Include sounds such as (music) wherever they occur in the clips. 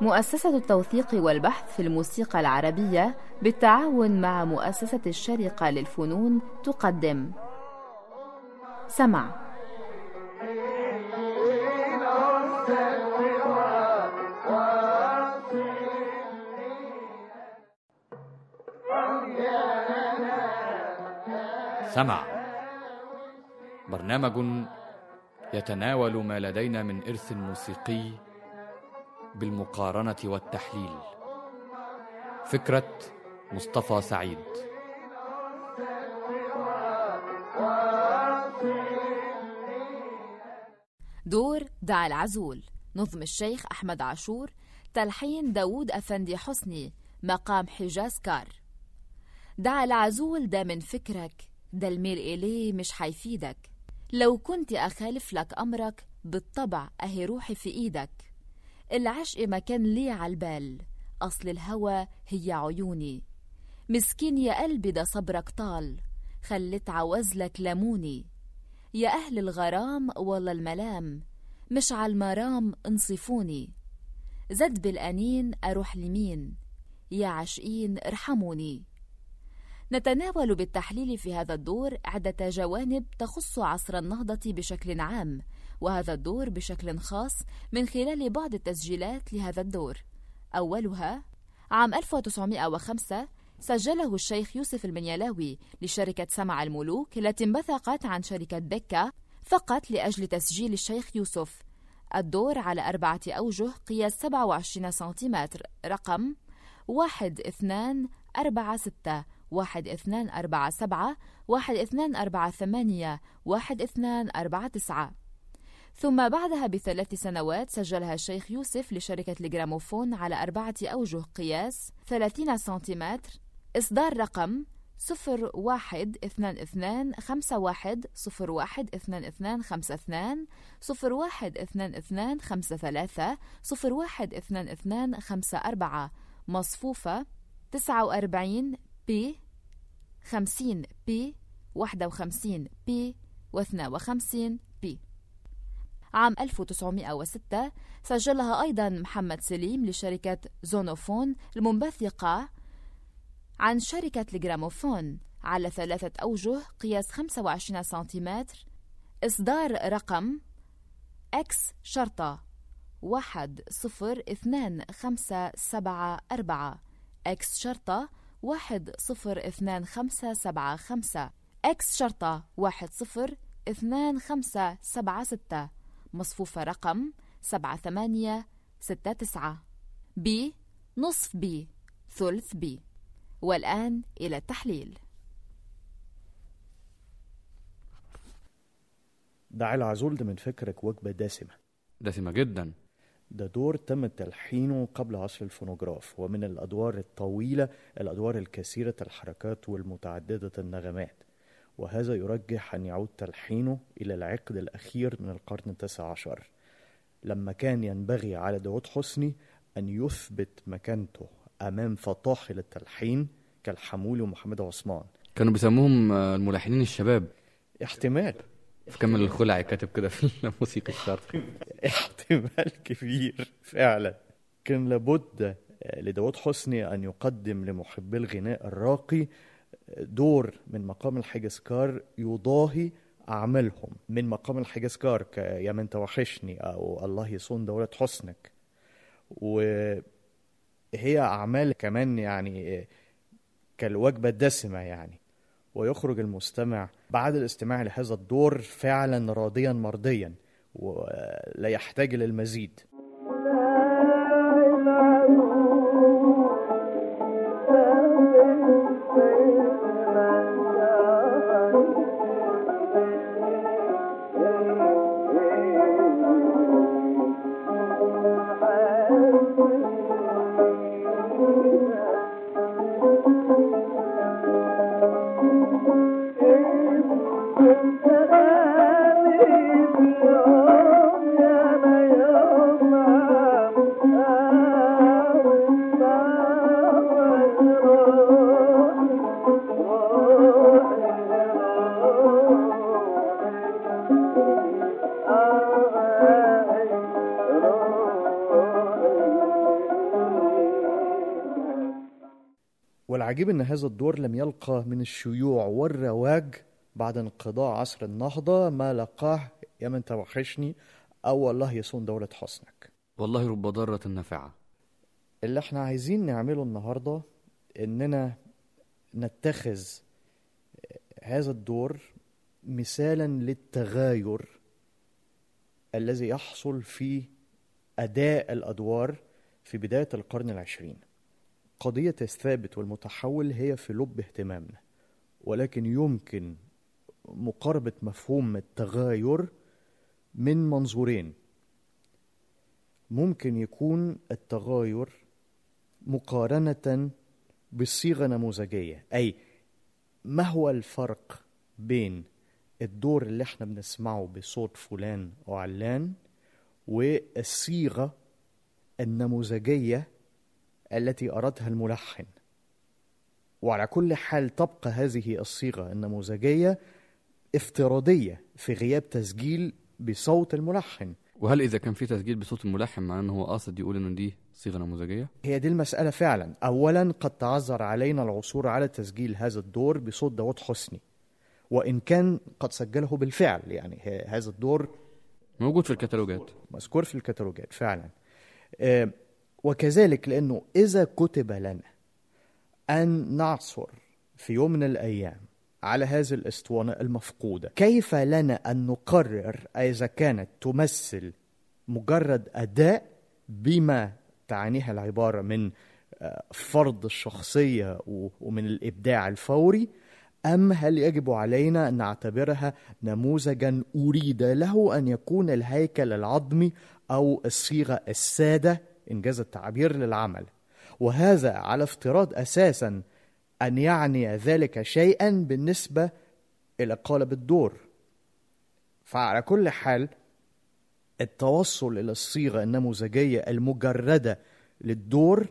مؤسسة التوثيق والبحث في الموسيقى العربية بالتعاون مع مؤسسة الشرقة للفنون تقدم. سمع. سمع. برنامج يتناول ما لدينا من إرث موسيقي بالمقارنة والتحليل. فكرة مصطفى سعيد. دور دع العزول. نظم الشيخ أحمد عاشور. تلحين داوود أفندي حسني. مقام حجاز كار. دع العزول ده من فكرك. ده الميل إليه مش حيفيدك. لو كنت أخالف لك أمرك بالطبع أهي روحي في إيدك. العشق ما كان لي عالبال أصل الهوى هي عيوني. مسكين يا قلبي ده صبرك طال خلت عوزلك لموني. يا أهل الغرام والله الملام مش عالمرام انصفوني. زد بالأنين أروح لمين؟ يا عشقين ارحموني. نتناول بالتحليل في هذا الدور عدة جوانب تخص عصر النهضة بشكل عام وهذا الدور بشكل خاص من خلال بعض التسجيلات لهذا الدور. أولها عام 1905 سجله الشيخ يوسف المنيلاوي لشركة سمع الملوك التي انبثقت عن شركة بكا فقط لأجل تسجيل الشيخ يوسف. الدور على أربعة أوجه قياس 27 سنتيمتر رقم واحد اثنان أربعة ستة. واحد اثنان أربعة سبعة واحد اثنان أربعة ثمانية واحد اثنان أربعة تسعة. ثم بعدها بثلاث سنوات سجلها الشيخ يوسف لشركة الجراموفون على أربعة أوجه قياس 30 سنتيمتر. إصدار رقم صفر واحد اثنان اثنان خمسة واحد صفر واحد اثنان اثنان خمسة اثنان صفر واحد اثنان اثنان خمسة ثلاثة صفر واحد اثنان اثنان خمسة أربعة. مصفوفة تسعة وأربعين B خمسين B واحدة وخمسين B واثنى وخمسين B عام 1906 سجلها أيضا محمد سليم لشركة زونوفون المنبثقة عن شركة الجراموفون على ثلاثة أوجه قياس 25 سنتيمتر. إصدار رقم X شرطة واحد صفر اثنان خمسة سبعة أربعة. X شرطة واحد صفر اثنان خمسة سبعة خمسة. X شرطة واحد صفر اثنان خمسة سبعة ستة. مصفوفة رقم سبعة ثمانية ستة تسعة. B نصف B ثلث B والآن إلى التحليل. دع العزول ده من فكرك وجبة دسمة. دسمة جدا. ده دور تم تلحينه قبل عصر الفونوغراف ومن الأدوار الطويلة الأدوار الكثيرة الحركات والمتعددة النغمات. وهذا يرجح أن يعود تلحينه إلى العقد الأخير من القرن التاسع عشر. لما كان ينبغي على داود حسني أن يثبت مكانته أمام فطاحل التلحين كالحمولي ومحمد عثمان. كانوا بيسموهم الملحنين الشباب. احتمال. في كامل الخلعي كاتب كده في الموسيقى الشرقي. (laughs) احتمال كبير فعلا. كان لابد لداود حسني أن يقدم لمحبي الغناء الراقي دور من مقام الحجزكار يضاهي أعمالهم. من مقام الحجزكار كيا من توحشني أو الله يصون دولة حسنك. وهي أعمال كمان يعني كالوجبة الدسمة يعني. ويخرج المستمع بعد الاستماع لهذا الدور فعلا راضيا مرضيا ولا يحتاج للمزيد هذا الدور لم يلقى من الشيوع والرواج بعد انقضاء عصر النهضة ما لقاه يا من توحشني أو والله يصون دولة حسنك. والله رب ضارة نافعة. اللي إحنا عايزين نعمله النهاردة إننا نتخذ هذا الدور مثالا للتغاير الذي يحصل في أداء الأدوار في بداية القرن العشرين. قضية الثابت والمتحول هي في لب اهتمامنا ولكن يمكن مقاربة مفهوم التغاير من منظورين. ممكن يكون التغاير مقارنة بالصيغة نموذجية أي ما هو الفرق بين الدور اللي إحنا بنسمعه بصوت فلان أو علان والصيغة النموذجية التي أرادها الملحن. وعلى كل حال تبقى هذه الصيغة النموذجية افتراضية في غياب تسجيل بصوت الملحن. وهل إذا كان في تسجيل بصوت الملحن معناه إن هو قاصد يقول إنه دي صيغة نموذجية؟ هي دي المسألة فعلا. أولا قد تعذر علينا العثور على تسجيل هذا الدور بصوت داود حسني. وإن كان قد سجله بالفعل يعني هذا الدور موجود في الكتالوجات. مذكور في الكتالوجات فعلا. آه، وكذلك لأنه إذا كتب لنا أن نعثر في يوم من الأيام على هذه الأسطوانة المفقودة كيف لنا أن نقرر إذا كانت تمثل مجرد أداء بما تعنيها العبارة من آه، فرض الشخصية ومن الإبداع الفوري أم هل يجب علينا أن نعتبرها نموذجا أريد له أن يكون الهيكل العظمي أو الصيغة السادة إنجاز التعبير للعمل. وهذا على افتراض أساسا أن يعني ذلك شيئا بالنسبة إلى قالب الدور. فعلى كل حال التوصل إلى الصيغة النموذجية المجردة للدور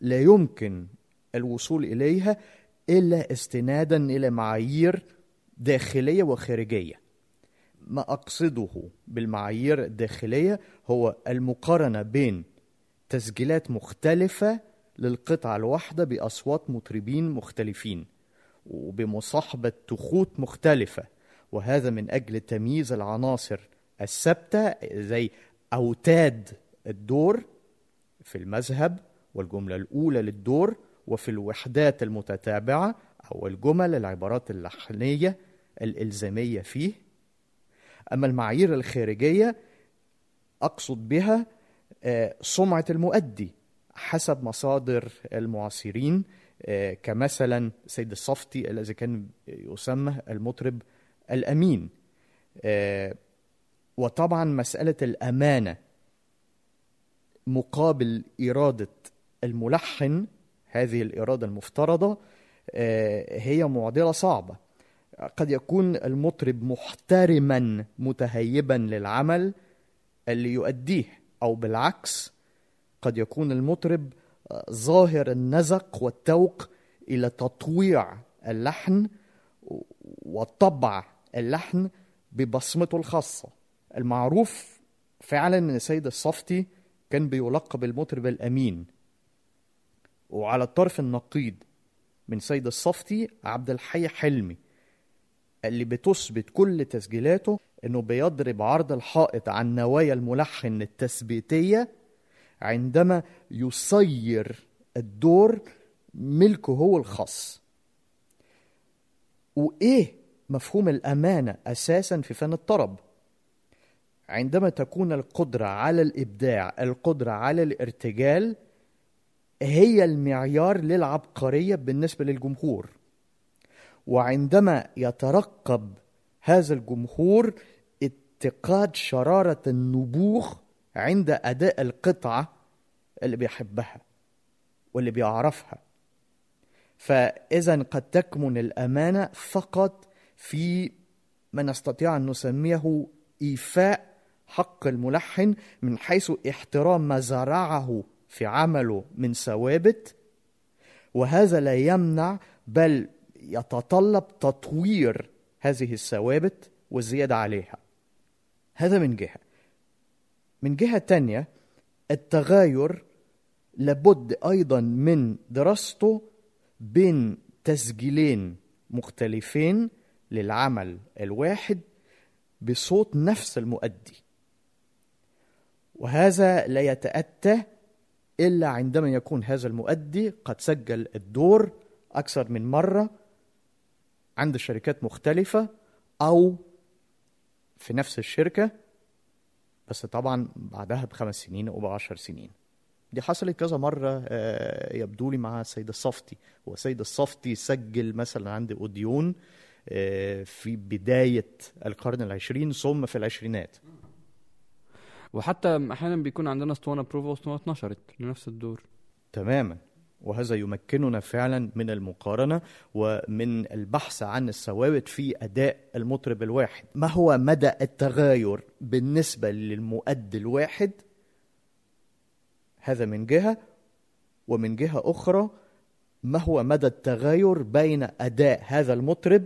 لا يمكن الوصول إليها إلا استنادا إلى معايير داخلية وخارجية. ما أقصده بالمعايير الداخلية هو المقارنة بين تسجيلات مختلفة للقطعة الواحدة بأصوات مطربين مختلفين وبمصاحبة تخوت مختلفة وهذا من أجل تمييز العناصر الثابتة زي أوتاد الدور في المذهب والجملة الأولى للدور وفي الوحدات المتتابعة أو الجمل العبارات اللحنية الإلزامية فيه. أما المعايير الخارجية أقصد بها سمعة المؤدي حسب مصادر المعاصرين. آه، كمثلا سيد الصفتي الذي كان يسمى المطرب الأمين. آه، وطبعا مسألة الأمانة مقابل إرادة الملحن هذه الإرادة المفترضة آه، هي معضلة صعبة. قد يكون المطرب محترما متهيبا للعمل اللي يؤديه. أو بالعكس قد يكون المطرب آه، ظاهر النزق والتوق إلى تطويع اللحن وطبع اللحن ببصمته الخاصة. المعروف فعلا إن سيد الصفتي كان بيلقب المطرب الأمين. وعلى الطرف النقيض من سيد الصفتي عبد الحي حلمي. اللي بتثبت كل تسجيلاته إنه بيضرب عرض الحائط عن نوايا الملحن التثبيتية عندما يصير الدور ملكه هو الخاص. وإيه مفهوم الأمانة أساسا في فن الطرب؟ عندما تكون القدرة على الإبداع القدرة على الارتجال هي المعيار للعبقرية بالنسبة للجمهور. وعندما يترقب هذا الجمهور اتقاد شرارة النبوغ عند أداء القطعة اللي بيحبها واللي بيعرفها. فاذا قد تكمن الأمانة فقط في ما نستطيع أن نسميه إيفاء حق الملحن من حيث احترام ما زرعه في عمله من ثوابت. وهذا لا يمنع بل يتطلب تطوير هذه الثوابت والزيادة عليها. هذا من جهة. من جهة تانية التغاير لابد أيضا من دراسته بين تسجيلين مختلفين للعمل الواحد بصوت نفس المؤدي. وهذا لا يتأتى إلا عندما يكون هذا المؤدي قد سجل الدور أكثر من مرة عند شركات مختلفة أو في نفس الشركة بس طبعا بعدها بخمس سنين أو بعشر سنين. دي حصلت كذا مرة آه، يبدو لي مع السيد الصفتي. هو السيد الصفتي سجل مثلا عند أوديون آه، في بداية القرن العشرين ثم في العشرينات. وحتى أحيانا بيكون عندنا اسطوانه بروفا واسطوانه اتنشرت لنفس الدور. تماما. وهذا يمكننا فعلا من المقارنة ومن البحث عن الثوابت في أداء المطرب الواحد. ما هو مدى التغاير بالنسبة للمؤدي الواحد؟ هذا من جهة. ومن جهة أخرى ما هو مدى التغاير بين أداء هذا المطرب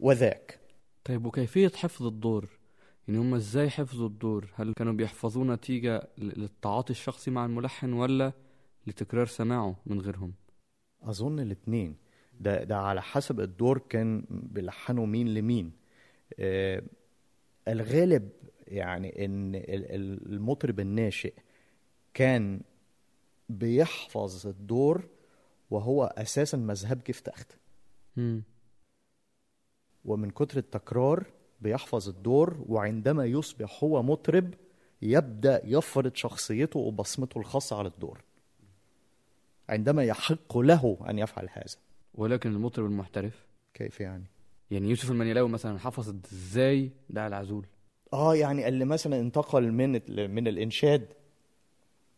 وذاك؟ طيب وكيفية حفظ الدور؟ يعني هم إزاي حفظوا الدور؟ هل كانوا بيحفظوه نتيجة للتعاطي الشخصي مع الملحن ولا لتكرار سماعه من غيرهم. أظن الاتنين. ده ده على حسب الدور كان بيلحنوا مين لمين. آه الغالب يعني ال- المطرب الناشئ كان بيحفظ الدور وهو أساسا مذهب جفتخت مم. ومن كتر التكرار بيحفظ الدور وعندما يصبح هو مطرب يبدأ يفرض شخصيته وبصمته الخاصة على الدور. عندما يحق له أن يفعل هذا. ولكن المطرب المحترف. كيف يعني؟ يعني يوسف المنيلاوي مثلا حفظت إزاي ده العزول؟ آه يعني اللي مثلا انتقل من من الإنشاد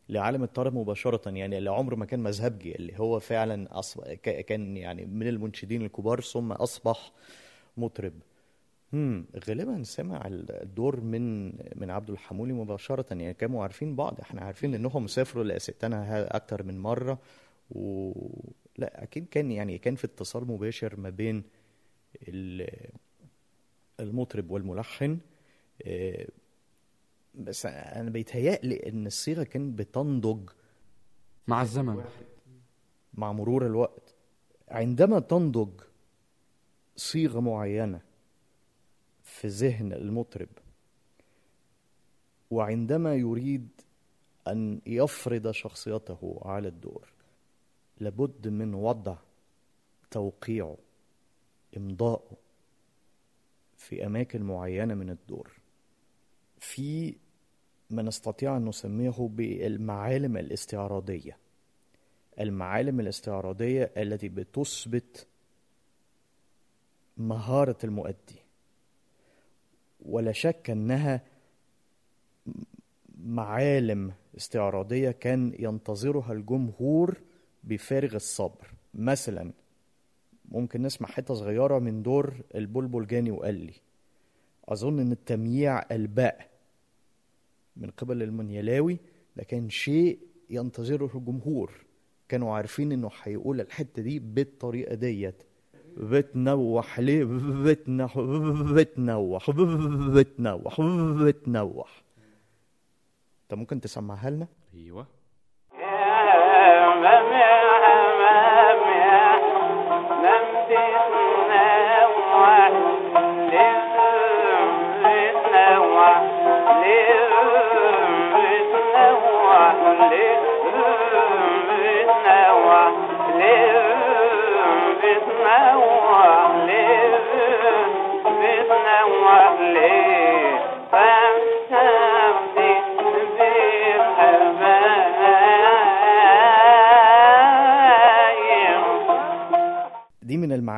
لعالم الطرب مباشرة يعني اللي عمره ما كان مذهبجي اللي هو فعلا أصب... كان يعني من المنشدين الكبار ثم أصبح مطرب. هم غالبا سمع الدور من من عبد الحمولي مباشرة. يعني كانوا عارفين بعض. إحنا عارفين إنهم سافروا لأستانا ها- أكتر من مرة. و لا أكيد كان يعني كان في اتصال مباشر ما بين ال- المطرب والملحن. آه، بس أنا بيتهيألي إن الصيغة كانت بتنضج مع الزمن. مع مرور الوقت. عندما تنضج صيغة معينة في ذهن المطرب. وعندما يريد أن يفرض شخصيته على الدور لابد من وضع توقيعه امضائه في أماكن معينة من الدور. في ما نستطيع أن نسميه بالمعالم الاستعراضية. المعالم الاستعراضية التي بتثبت مهارة المؤدي. ولا شك أنها معالم استعراضية كان ينتظرها الجمهور بفارغ الصبر. مثلا ممكن نسمع حتة صغيرة من دور البلبل جاني وقال لي أظن إن التمييع ألباء من قبل المنيلاوي ده كان شيء ينتظره الجمهور. كانوا عارفين إنه هيقول الحتة دي بالطريقة ديت. بتنوح ليه؟ بتنح بتنوح بتنوح بتنوح. انت ممكن تسمعها لنا؟ أيوه.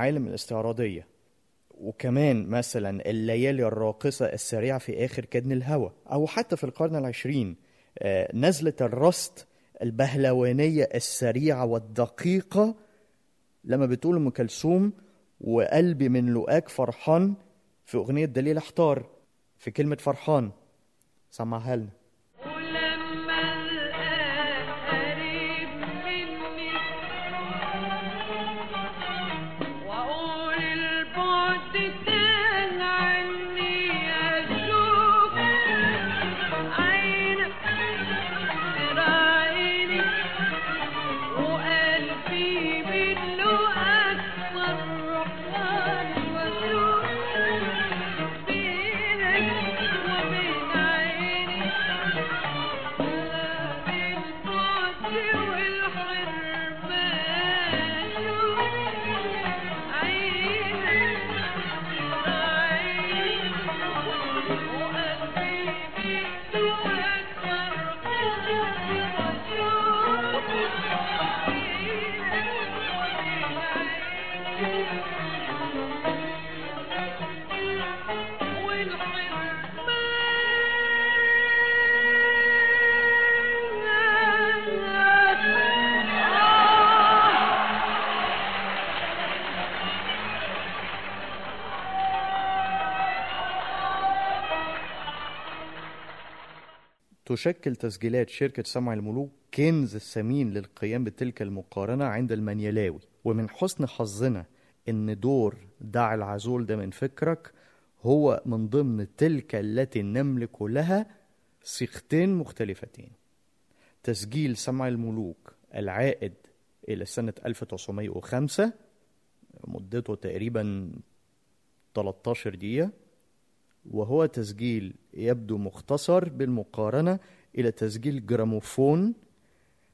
المعالم الاستعراضية وكمان مثلا الليالي الراقصة السريعة في آخر كدن الهوى أو حتى في القرن العشرين آه، نزلة الرست البهلوانية السريعة والدقيقة لما بتقول أم كلثوم وقلبي من لقاك فرحان في أغنية دليل أحتار في كلمة فرحان. سمعها لنا. تشكل تسجيلات شركة سمع الملوك كنز الثمين للقيام بتلك المقارنة عند المنيلاوي. ومن حسن حظنا إن دور دع العزول ده من فكرك هو من ضمن تلك التي نملك لها صيغتين مختلفتين. تسجيل سمع الملوك العائد إلى سنة 1905 مدته تقريبا 13 دقيقة. وهو تسجيل يبدو مختصر بالمقارنة إلى تسجيل جراموفون.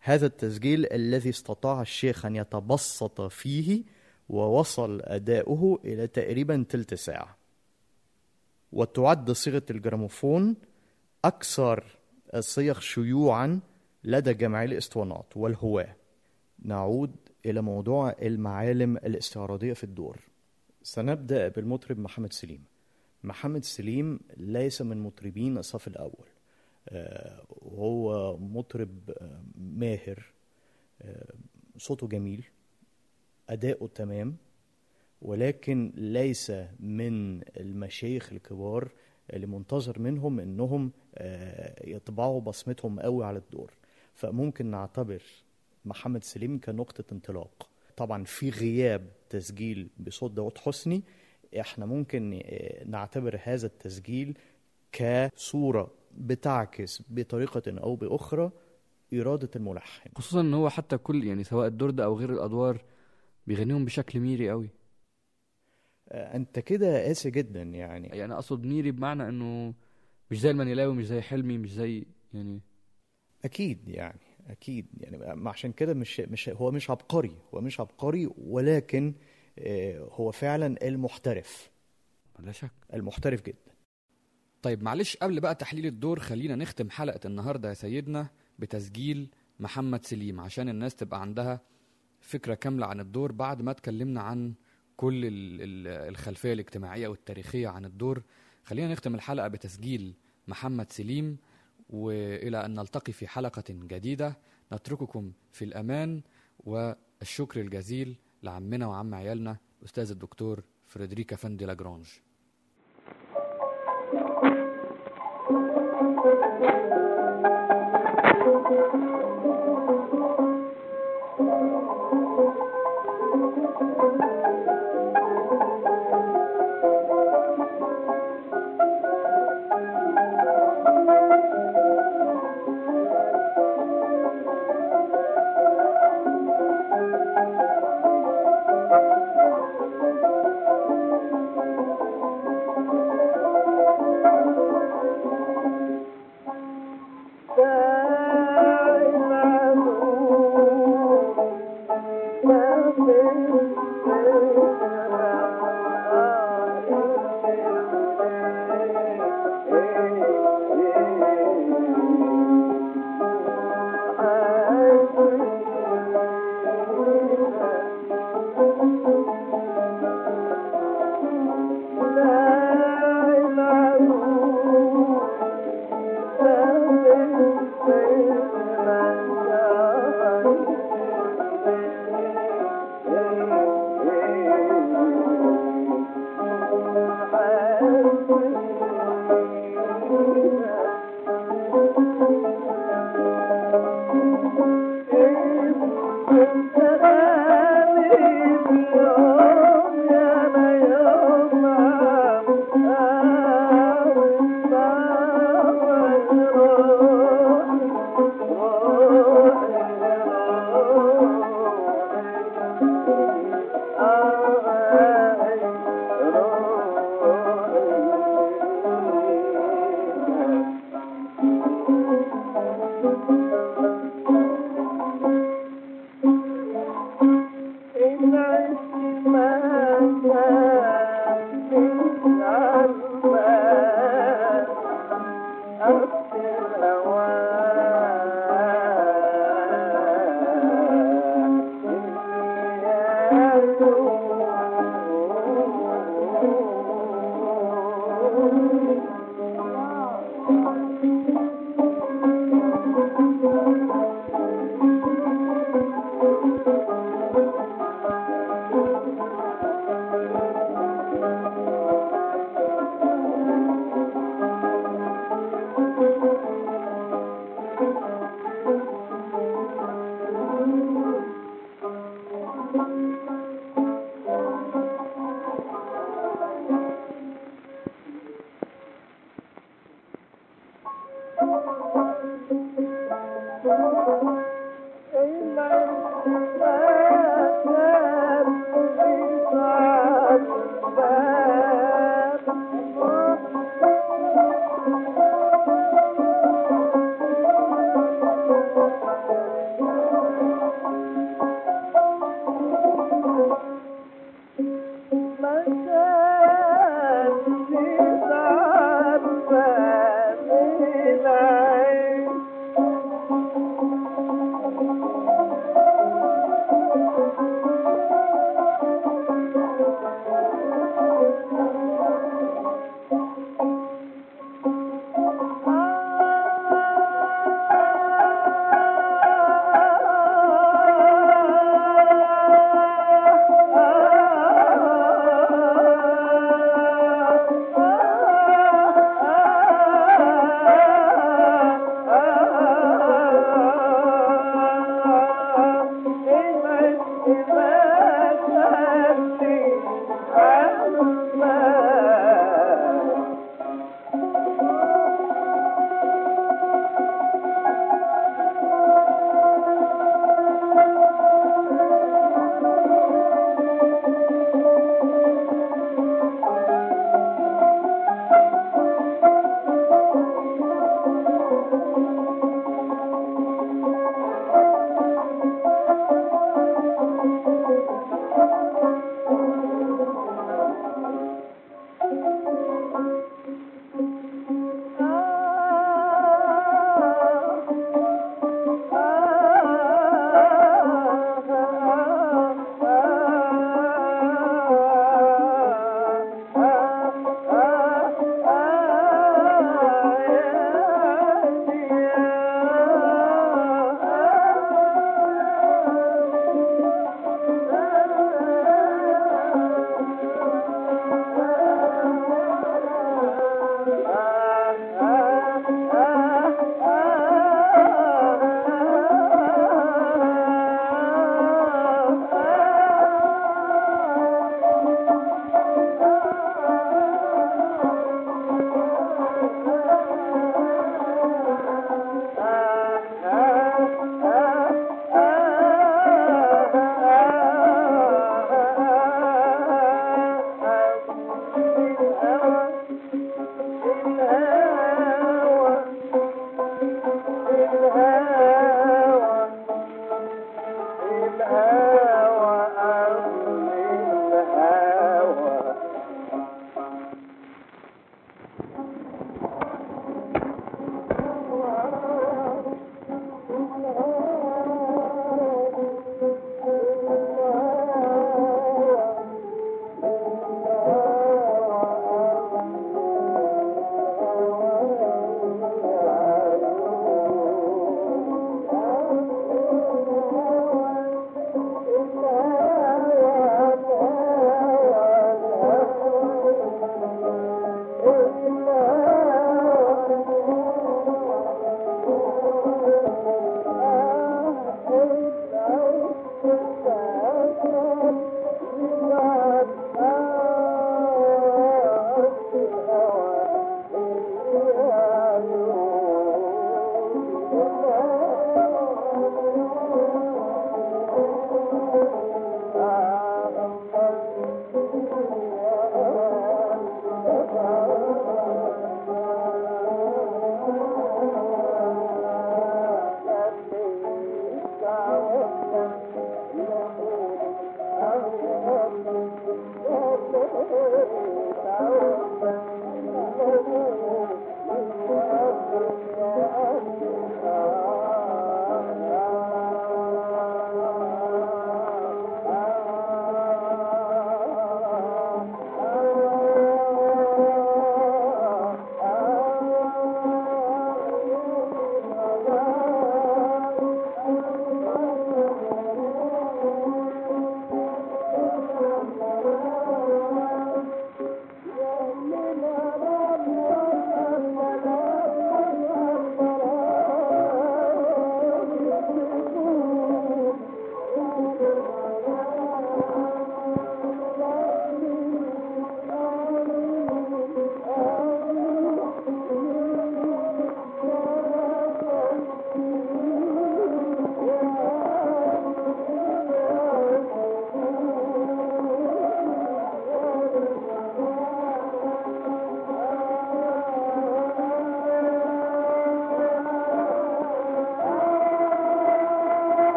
هذا التسجيل الذي استطاع الشيخ أن يتبسط فيه ووصل أداؤه إلى تقريبا تلت ساعة. وتعد صيغة الجراموفون أكثر الصيغ شيوعا لدى جميع الإسطوانات والهواة. نعود إلى موضوع المعالم الاستعراضية في الدور. سنبدأ بالمطرب محمد سليم. محمد سليم ليس من مطربين الصف الأول. آه، وهو مطرب آه، ماهر آه، صوته جميل أداؤه تمام ولكن ليس من المشايخ الكبار اللي منتظر منهم إنهم آه، يطبعوا بصمتهم قوي على الدور. فممكن نعتبر محمد سليم كنقطة انطلاق. طبعا في غياب تسجيل بصوت داود حسني إحنا ممكن آه، نعتبر هذا التسجيل كصورة بتعكس بطريقة أو بأخرى إرادة الملحن. خصوصا إن هو حتى كل يعني سواء الدور ده أو غير الأدوار بيغنيهم بشكل ميري قوي. آه، أنت كده قاسي جدا يعني. يعني أقصد ميري بمعنى إنه مش زي المنيلاوي مش زي حلمي مش زي يعني أكيد يعني أكيد يعني عشان كده مش مش هو مش عبقري هو مش عبقري ولكن هو فعلا المحترف. لا شك. المحترف جدا. طيب معلش قبل بقى تحليل الدور خلينا نختم حلقة النهاردة يا سيدنا بتسجيل محمد سليم عشان الناس تبقى عندها فكرة كاملة عن الدور بعد ما اتكلمنا عن كل ال- ال- الخلفية الاجتماعية والتاريخية عن الدور. خلينا نختم الحلقة بتسجيل محمد سليم وإلى أن نلتقي في حلقة جديدة. نترككم في الأمان والشكر الجزيل. لعمنا وعم عيالنا الأستاذ الدكتور فريدريكا فندي لاجرانج.